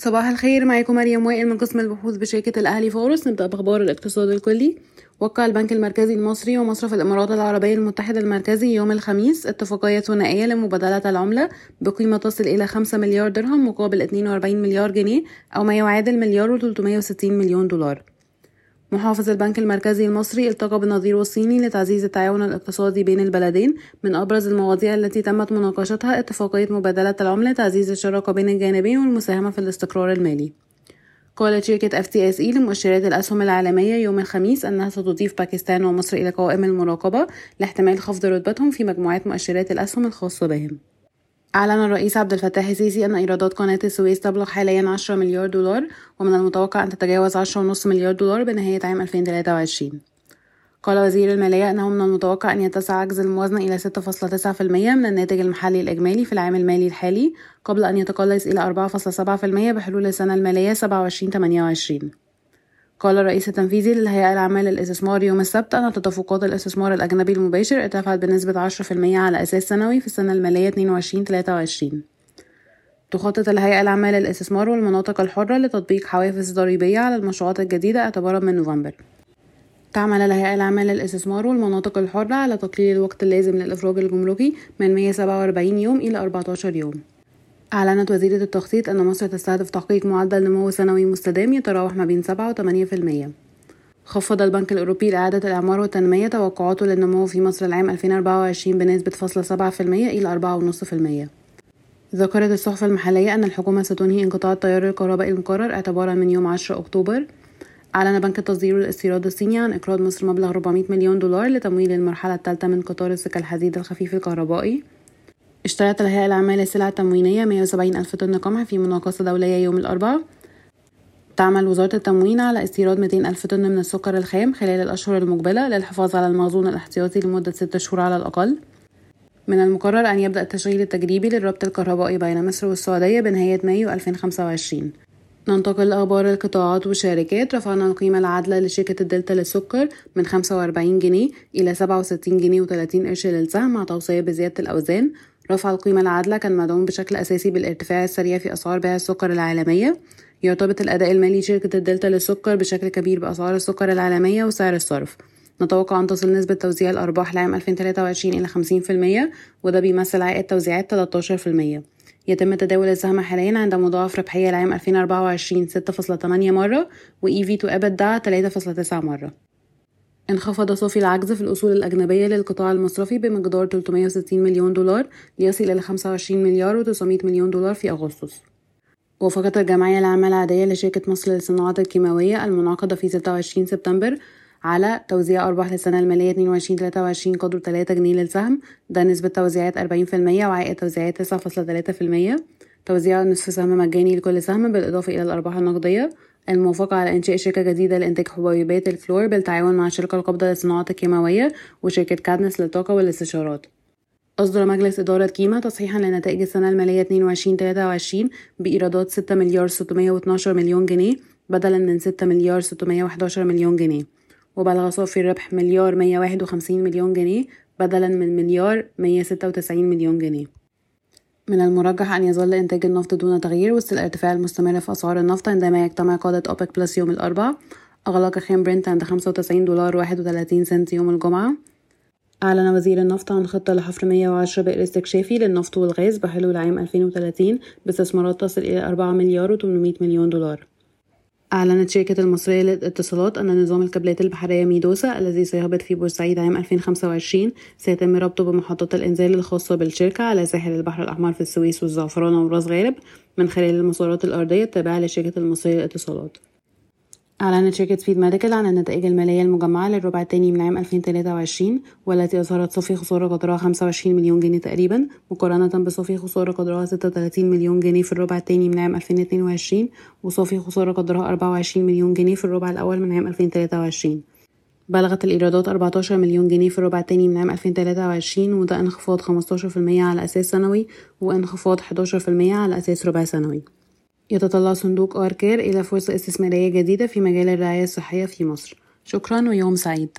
صباح الخير معاكم مريم وائل من قسم البحوث بشركة الأهلي فورس. نبدأ بأخبار الاقتصاد الكلي. وقع البنك المركزي المصري ومصرف الإمارات العربية المتحدة المركزي يوم الخميس اتفاقية ثنائية لمبادلة العملة بقيمة تصل إلى 5 مليار درهم مقابل 42 مليار جنيه أو ما يعادل مليار و360 مليون دولار. محافظ البنك المركزي المصري التقى بنظيره الصيني لتعزيز التعاون الاقتصادي بين البلدين من أبرز المواضيع التي تمت مناقشتها اتفاقية مبادلة العملة تعزيز الشراكة بين الجانبين والمساهمة في الاستقرار المالي. قالت شركة FTSE لمؤشرات الأسهم العالمية يوم الخميس أنها ستضيف باكستان ومصر إلى قوائم المراقبة لاحتمال خفض رتبتهم في مجموعات مؤشرات الأسهم الخاصة بهم. أعلن الرئيس عبد الفتاح السيسي أن إيرادات قناة السويس تبلغ حاليا 10 مليار دولار ومن المتوقع أن تتجاوز 10.5 مليار دولار بنهاية عام 2023 قال وزير المالية أنه من المتوقع أن يتسع عجز الموازنة إلى 6.9% من الناتج المحلي الإجمالي في العام المالي الحالي قبل أن يتقلص إلى 4.7% بحلول السنة المالية 27-28 قال الرئيس التنفيذي للهيئة العامة للاستثمار يوم السبت أن تدفقات الاستثمار الأجنبي المباشر ارتفعت بنسبة 10% على أساس سنوي في السنة المالية 22-23 تخطط الهيئة العامة للاستثمار والمناطق الحرة لتطبيق حوافز ضريبية على المشروعات الجديدة اعتبارا من نوفمبر. تعمل الهيئة العامة للاستثمار والمناطق الحرة على تقليل الوقت اللازم للإفراج الجمركي من 147 يوم إلى 14 يوم. أعلنت وزيرة التخطيط أن مصر تستهدف تحقيق معدل نمو سنوي مستدام يتراوح ما بين 7 و 8%. خفض البنك الأوروبي لإعادة الإعمار والتنمية توقعاته للنمو في مصر العام 2024 بنسبة فاصلة 7% إلى 4.5%. ذكرت الصحف المحلية أن الحكومة ستنهي انقطاع التيار الكهربائي المقرر اعتبارا من يوم 10 أكتوبر أعلن بنك التصدير والاستيراد الصيني عن إقراض مصر مبلغ 400 مليون دولار لتمويل المرحلة الثالثة من قطار السكة الحديد الخفيف الكهربائي اشترت الهيئة العامة للسلع التموينية 170 ألف طن قمح في مناقصة دولية يوم الأربعاء. تعمل وزارة التموين على استيراد 200 ألف طن من السكر الخام خلال الأشهر المقبلة للحفاظ على المخزون الاحتياطي لمدة ستة شهور على الأقل. من المقرر أن يبدأ التشغيل التجريبي للربط الكهربائي بين مصر والسعودية بنهاية مايو 2025 ننتقل لأخبار القطاعات والشركات. رفعنا القيمة العادلة لشركة الدلتا للسكر من 45 جنيه إلى 67 جنيه و30 قرش للسهم مع توصية بزيادة الأوزان. رفع القيمة العادلة كان مدعوم بشكل أساسي بالارتفاع السريع في أسعار بيع السكر العالمية. يرتبط الأداء المالي شركة الدلتا للسكر بشكل كبير بأسعار السكر العالمية وسعر الصرف. نتوقع أن تصل نسبة توزيع الأرباح لعام 2023 إلى 50% وده بيمثل عائد توزيعات 13% يتم تداول السهم حاليا عند مضاعف ربحية لعام 2024 6.8 مرة و EV to EBITDA 3.9 مرة. انخفض صافي العجز في الأصول الأجنبية للقطاع المصرفي بمقدار 360 مليون دولار ليصل إلى 25 مليار و900 مليون دولار في أغسطس. وافقت الجمعية العامة العادية لشركة مصر للصناعات الكيماوية المنعقدة في 26 سبتمبر على توزيع أرباح للسنة المالية 22-23 قدر 3 جنيه للسهم ده نسبة توزيعات 40% وعائد توزيعات 9.3% توزيع نصف سهم مجاني لكل سهم بالإضافة إلى الأرباح النقدية الموافقة على إنشاء شركة جديدة لإنتاج حبيبات الكلور بالتعاون مع الشركة القابضة للصناعات الكيماوية وشركة كادنس للطاقة والاستشارات. أصدر مجلس إدارة كيما تصحيحا لنتائج السنة المالية 22-23 بإيرادات 6 مليار 612 مليون جنيه بدلا من 6 مليار 611 مليون جنيه وبلغ صافي الربح مليار 151 مليون جنيه بدلا من مليار 196 مليون جنيه. من المرجح أن يظل إنتاج النفط دون تغيير وسط الارتفاع المستمر في أسعار النفط عندما يجتمع قادة أوبك بلس يوم الأربعاء أغلق خام برنت عند 95 دولار 31 سنت يوم الجمعة. أعلن وزير النفط عن خطة لحفر 110 بئر استكشافي للنفط والغاز بحلول عام 2030 باستثمارات تصل إلى 4 مليار و800 مليون دولار. أعلنت شركة المصرية للاتصالات أن نظام الكابلات البحرية ميدوسا الذي سيهبط في بورسعيد عام 2025 سيتم ربطه بمحطة الإنزال الخاصة بالشركة على ساحل البحر الأحمر في السويس والزعفرانة وراس غارب من خلال المسارات الأرضية التابعة لشركة المصرية للاتصالات. أعلنت شركة سبيد ميديكال عن النتائج المالية المجمعة للربع الثاني من عام 2023 والتي أظهرت صافي خسارة قدرها 25 مليون جنيه تقريبا مقارنة بصافي خسارة قدرها 36 مليون جنيه في الربع الثاني من عام 2022 وصافي خسارة قدرها 24 مليون جنيه في الربع الأول من عام 2023 بلغت الإيرادات 14 مليون جنيه في الربع الثاني من عام 2023 وده انخفاض 15% على أساس سنوي وانخفاض 11% على أساس ربع سنوي. يتطلع صندوق آركير إلى فرصة استثمارية جديدة في مجال الرعاية الصحية في مصر. شكرا ويوم سعيد.